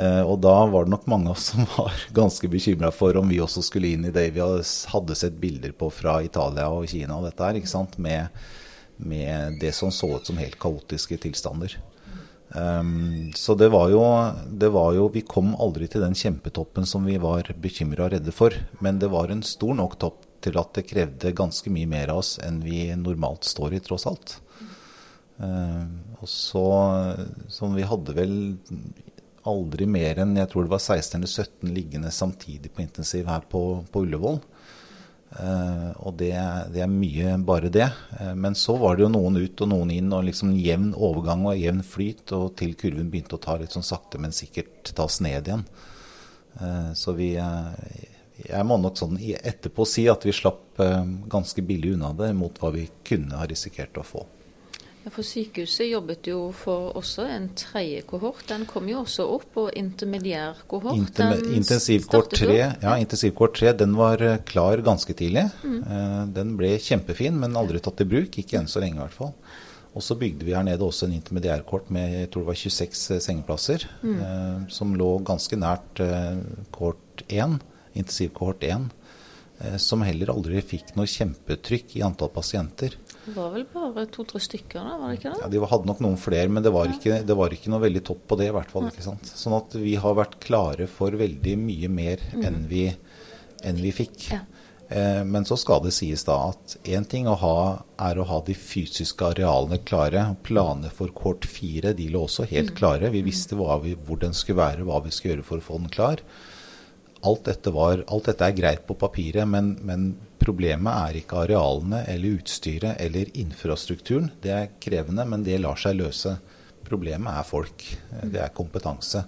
C: Eh, og da var det nok mange av oss som var ganske bekymra for om vi også skulle inn i det vi hadde sett bilder på fra Italia og Kina og dette her, ikke sant? Med, med det som så ut som helt kaotiske tilstander. Um, så det var, jo, det var, jo, Vi kom aldri til den kjempetoppen som vi var bekymra og redde for. Men det var en stor nok topp til at det krevde ganske mye mer av oss enn vi normalt står i, tross alt. Uh, og så Som vi hadde vel aldri mer enn jeg tror det var 16 eller 17 liggende samtidig på intensiv her på, på Ullevål. Uh, og det, det, er mye bare det. Uh, men så var det jo noen ut og noen inn, og liksom jevn overgang og jevn flyt, og til kurven begynte å ta litt sånn sakte, men sikkert tas ned igjen. Uh, så vi jeg må nok sånn etterpå si at vi slapp eh, ganske billig unna det mot hva vi kunne ha risikert å få.
D: For Sykehuset jobbet jo for også en tredje kohort. Den kom jo også opp, og intermediær kohort.
C: Interme intensivkort 3, ja, intensivkort 3 den var eh, klar ganske tidlig. Mm. Eh, den ble kjempefin, men aldri tatt i bruk. Ikke enn så lenge i hvert fall. Og så bygde vi her nede også en intermediærkort med jeg tror det var 26 sengeplasser. Eh, som lå ganske nært kohort 1, intensivkohort 1. Eh, som heller aldri fikk noe kjempetrykk i antall pasienter.
D: Det var vel bare to-tre stykker da, var det ikke det?
C: Ja, De hadde nok noen flere, men det var, ikke, det var ikke noe veldig topp på det. i hvert fall, ikke sant? Sånn at vi har vært klare for veldig mye mer enn, vi, enn vi fikk.
D: Ja.
C: Eh, men så skal det sies da at én ting å ha, er å ha de fysiske arealene klare. Planene for kort 4 de lå også helt klare. Vi visste hva vi, hvor den skulle være, hva vi skulle gjøre for å få den klar. Alt dette, var, alt dette er greit på papiret, men, men problemet er ikke arealene eller utstyret eller infrastrukturen. Det er krevende, men det lar seg løse. Problemet er folk. Eh, Det er kompetanse.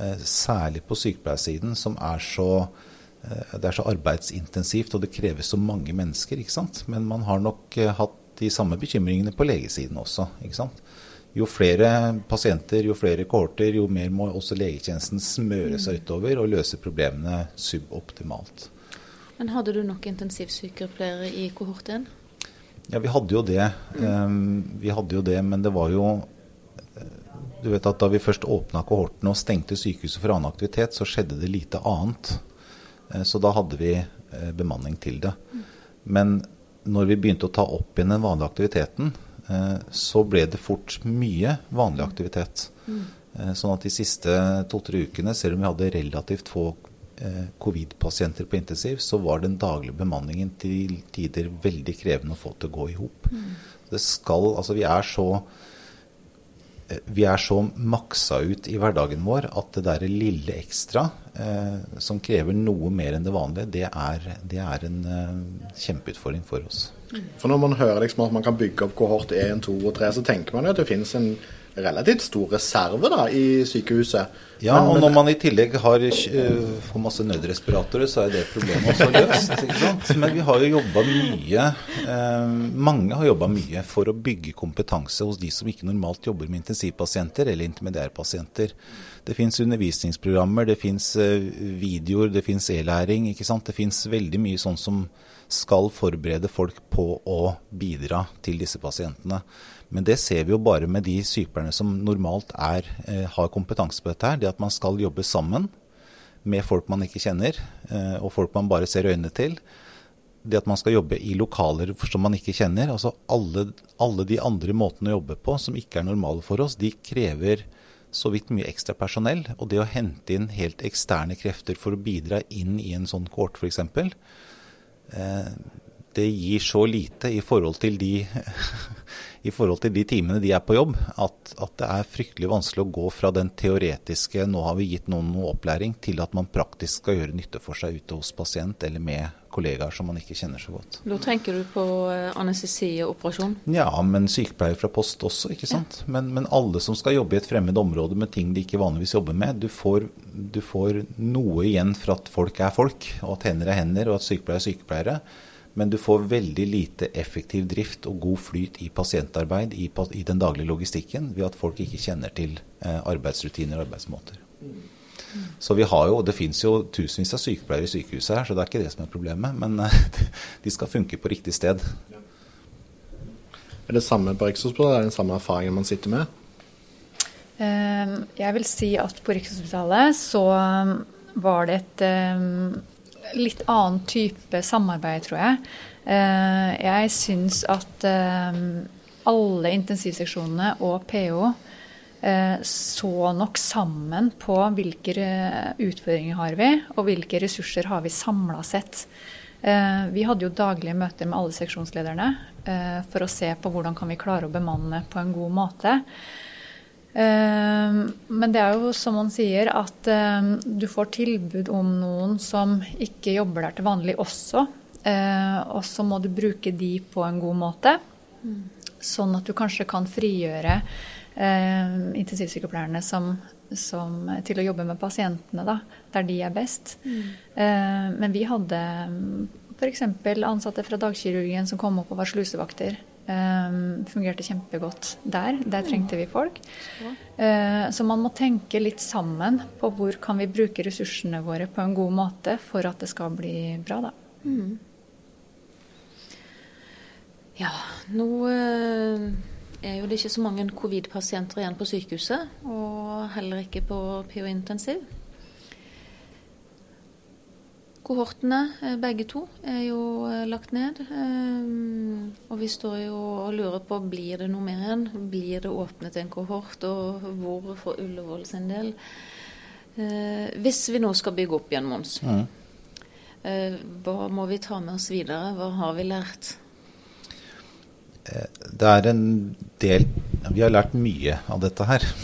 C: Eh, Særlig på sykepleiersiden, som er så eh, det er så arbeidsintensivt og det kreves så mange mennesker. ikke sant? Men man har nok eh, hatt de samme bekymringene på legesiden også. ikke sant? Jo flere pasienter, jo flere kohorter, jo mer må også legetjenesten smøre seg utover og løse problemene suboptimalt.
D: Men hadde du nok intensivsykepleiere i kohort 1?
C: Ja, vi hadde jo det. Vi hadde jo det, men det var jo eh, Du vet at da vi først åpna kohorten og stengte sykehuset for annen aktivitet, så skjedde det lite annet. Eh, Så da hadde vi eh, bemanning til det. Men når vi begynte å ta opp igjen den vanlige aktiviteten, så ble det fort mye vanlig aktivitet. Eh, Sånn at de siste to-tre ukene, selv om vi hadde relativt få eh, covid-pasienter på intensiv, så var den daglige bemanningen til tider veldig krevende å få til å gå i hop. Det skal, altså vi er så eh, vi er så maksa ut i hverdagen vår at det der lille ekstra eh, som krever noe mer enn det vanlige, det er, det er en eh, kjempeutfordring for oss.
A: For når man hører liksom at man kan bygge opp kohort 1, 2 og 3, så tenker man jo at det finnes en relativt stor reserve da, i sykehuset.
C: Ja,
A: Men-
C: og når man i tillegg har uh, får masse nødrespiratorer, så er det problemet også løst. ikke sant? Men vi har jo jobba mye uh, Mange har jobba mye for å bygge kompetanse hos de som ikke normalt jobber med intensivpasienter eller intermediærpasienter. Det fins undervisningsprogrammer, det fins videoer, det fins e-læring. ikke sant? Det fins veldig mye sånn som skal forberede folk på å bidra til disse pasientene. Men det ser vi jo bare med de sykepleierne som normalt er, eh, har kompetanse på dette her. Det at man skal jobbe sammen med folk man ikke kjenner, eh, og folk man bare ser øynene til. Det at man skal jobbe i lokaler som man ikke kjenner. altså Alle, alle de andre måtene å jobbe på som ikke er normale for oss, de krever så vidt mye ekstra personell. Og det å hente inn helt eksterne krefter for å bidra inn i en sånn kohort f.eks., eh, det gir så lite i forhold til de i forhold til de timene de er på jobb, at, at det er fryktelig vanskelig å gå fra den teoretiske 'nå har vi gitt noen noe opplæring', til at man praktisk skal gjøre nytte for seg ute hos pasient eller med kollegaer som man ikke kjenner så godt.
D: Da tenker du på eh, anestesioperasjon?
C: Ja, men sykepleier fra post også, ikke sant. Men, men alle som skal jobbe i et fremmed område med ting de ikke vanligvis jobber med, du får, du får noe igjen for at folk er folk, og at hender er hender, og at sykepleiere er sykepleiere. Men du får veldig lite effektiv drift og god flyt i pasientarbeid i, i den daglige logistikken ved at folk ikke kjenner til eh, arbeidsrutiner og arbeidsmåter. Så vi har jo, Det finnes jo tusenvis av sykepleiere i sykehuset her, så det er ikke det som er problemet. Men eh, de skal funke på riktig sted.
A: Er det samme på Rikshospitalet? Er det den samme erfaringen man sitter med?
B: Eh, Jeg vil si at på Rikshospitalet så var det et litt annen type samarbeid, tror jeg. Eh, Jeg syns at um, alle intensivseksjonene og PO eh, så nok sammen på hvilke eh, utfordringer har vi, og hvilke ressurser har vi samla sett. Eh, Vi hadde jo daglige møter med alle seksjonslederne eh, for å se på hvordan kan vi klare å bemanne på en god måte. Eh, Men det er jo som man sier, at eh, du får tilbud om noen som ikke jobber der til vanlig også. Eh, Og så må du bruke de på en god måte. Sånn at du kanskje kan frigjøre intensivsykepleierne som, som, til å jobbe med pasientene, da, der de er best. Men vi hadde f.eks. ansatte fra dagkirurgien som kom opp og var slusevakter. Eh, fungerte kjempegodt der. Der trengte vi folk. Uh, så man må tenke litt sammen på hvor kan vi bruke ressursene våre på en god måte for at det skal bli bra, da.
D: Ja, nå eh, er jo det ikke så mange covid-pasienter igjen på sykehuset, og heller ikke på PO-intensiv. Kohortene, eh, begge to, er jo eh, lagt ned. Og vi står jo og lurer på blir det noe mer igjen. Blir det åpnet en kohort, og hvor for Ullevål sin del? Hvis vi nå skal bygge opp igjen, Mons, hva må vi ta med oss videre? Hva har vi lært?
C: det er en del Vi har lært mye av dette her.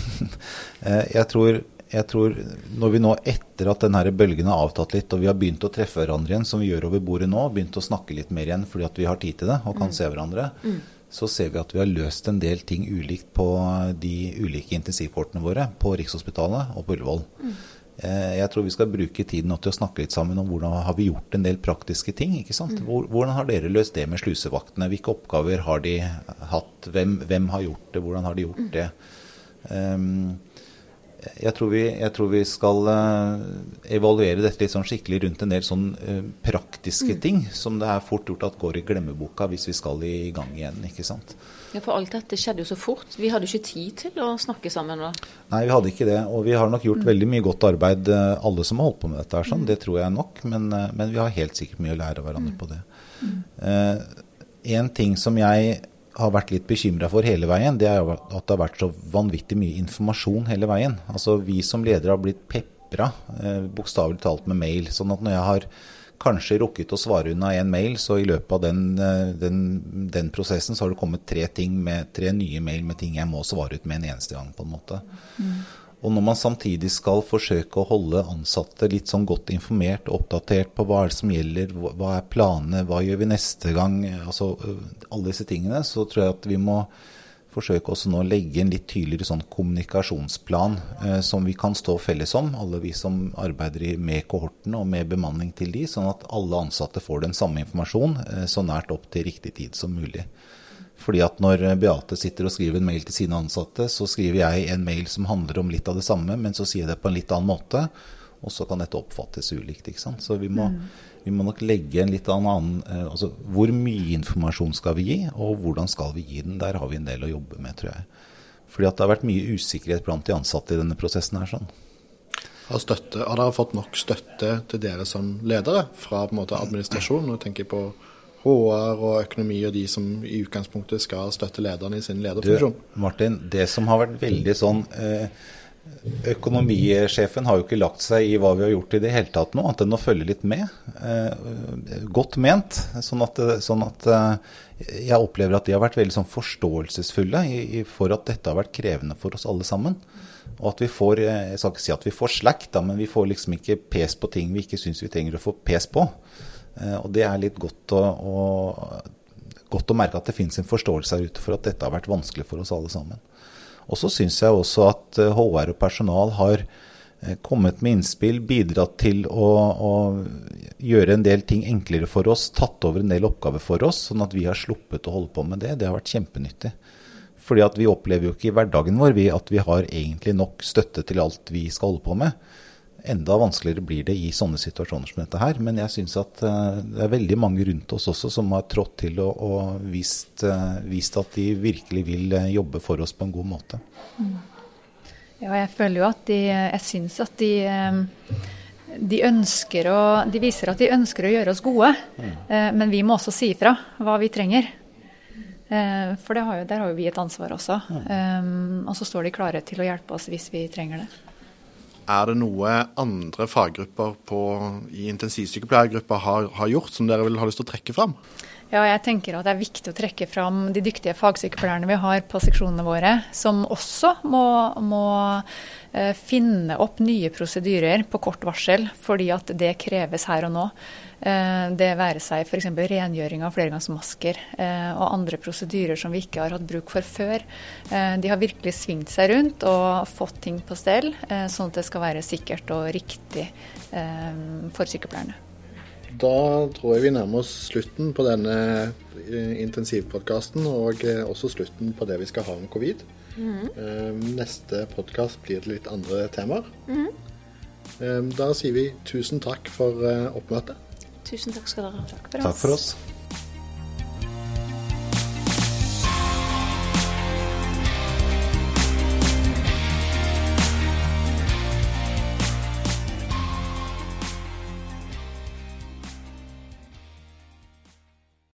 C: Eh, jeg tror, jeg tror når vi nå, etter at denne bølgen har avtatt litt, og vi har begynt å treffe hverandre igjen, som vi gjør over bordet nå, begynt å snakke litt mer igjen fordi at vi har tid til det og kan mm. se hverandre, mm. så ser vi at vi har løst en del ting ulikt på de ulike intensivportene våre på Rikshospitalet og på Ullevål. Mm. Eh, jeg tror vi skal bruke tiden til å snakke litt sammen om hvordan har vi gjort en del praktiske ting. ikke sant? Mm. Hvordan har dere løst det med slusevaktene? Hvilke oppgaver har de hatt? Hvem, hvem har gjort det? Hvordan har de gjort mm. det? Um, jeg tror, vi, jeg tror vi, skal uh, evaluere dette litt sånn skikkelig rundt en del sånn uh, praktiske mm. ting som det er fort gjort at går i glemmeboka hvis vi skal i gang igjen. ikke sant?
D: Ja, For alt dette skjedde jo så fort. Vi hadde jo ikke tid til å snakke sammen da.
C: Nei, vi hadde ikke det. Og vi har nok gjort mm. veldig mye godt arbeid, uh, alle som har holdt på med dette. her, sånn. Mm. Det tror jeg nok. Men, men, vi har helt sikkert mye å lære av hverandre mm. på det. en ting som jeg har vært litt bekymra for hele veien, det er at det har vært så vanvittig mye informasjon hele veien. Altså Vi som ledere har blitt pepra, eh, bokstavelig talt med mail. Sånn at når jeg har kanskje rukket å svare unna en mail, så i løpet av den, eh, den, den, prosessen så har det kommet tre, ting med, tre nye mail med ting jeg må svare ut med en eneste gang. på en måte. Mm. Og når man samtidig skal forsøke å holde ansatte litt sånn godt informert og oppdatert på hva er det som gjelder, hva er planene, hva gjør vi neste gang, altså alle disse tingene, så tror jeg at vi må forsøke også nå å legge en litt tydeligere sånn kommunikasjonsplan eh, som vi kan stå felles om, alle vi som arbeider med kohortene og med bemanning til de, sånn at alle ansatte får den samme informasjon eh, så nært opp til riktig tid som mulig. Fordi at når Beate sitter og skriver en mail til sine ansatte, så skriver jeg en mail som handler om litt av det samme, men så sier jeg det på en litt annen måte. Og så kan dette oppfattes ulikt. ikke sant? Så vi må, mm. vi må nok legge en litt annen eh, Altså hvor mye informasjon skal vi gi, og hvordan skal vi gi den? Der har vi en del å jobbe med, tror jeg. Fordi at det har vært mye usikkerhet blant de ansatte i denne prosessen her. sånn.
A: Har, støtte, har dere fått nok støtte til dere som ledere fra på en måte administrasjonen? jeg tenker på HR og økonomi og de som i utgangspunktet skal støtte lederne i sin lederfunksjon.
C: Du, Martin, det som har vært veldig sånn eh, Økonomisjefen har jo ikke lagt seg i hva vi har gjort i det hele tatt nå, annet enn å følge litt med. Eh, godt ment. Sånn at, sånn at eh, jeg opplever at de har vært veldig sånn forståelsesfulle for at dette har vært krevende for oss alle sammen. Og at vi får, jeg skal ikke si at vi får slack, da, men vi får liksom ikke pes på ting vi ikke syns vi trenger å få pes på. Eh, og det er litt godt å, å, godt å merke at det finnes en forståelse her ute for at dette har vært vanskelig for oss alle sammen. Og så syns jeg også at HR eh, og personal har eh, kommet med innspill, bidratt til å, å, gjøre en del ting enklere for oss, tatt over en del oppgaver for oss, sånn at vi har sluppet å holde på med det. Det har vært kjempenyttig. Fordi at vi opplever jo ikke i hverdagen vår at vi har egentlig nok støtte til alt vi skal holde på med. Enda vanskeligere blir det i sånne situasjoner som dette her. Men jeg syns at uh, det er veldig mange rundt oss også som har trådt til og, og vist, uh, vist, at de virkelig vil uh, jobbe for oss på en god måte. Mm.
B: Ja, jeg føler jo at de Jeg syns at de de, ønsker å, de viser at de ønsker å gjøre oss gode, mm. men vi må også si ifra hva vi trenger. For har jo, der har jo vi et ansvar også. Mm. Um, og så står de klare til å hjelpe oss hvis vi trenger det.
A: Er det noe andre faggrupper på, i intensivsykepleiergruppa har, har, gjort, som dere vil ha lyst til å trekke fram?
B: Ja, jeg tenker at Det er viktig å trekke fram de dyktige fagsykepleierne vi har på seksjonene våre, som også må, må eh, finne opp nye prosedyrer på kort varsel, fordi at det kreves her og nå. Eh, det være seg f.eks. rengjøring av flergangsmasker eh, og andre prosedyrer som vi ikke har hatt bruk for før. Eh, de har virkelig svingt seg rundt og fått ting på stell, sånn at det skal være sikkert og riktig for sykepleierne.
A: Da tror jeg vi nærmer oss slutten på denne intensivpodkasten, og også slutten på det vi skal ha om covid. Mm. Neste podkast blir det litt andre temaer. Mm. Da sier vi tusen takk for oppmøtet.
D: Tusen takk skal dere ha.
B: Takk for oss.
C: Takk for oss.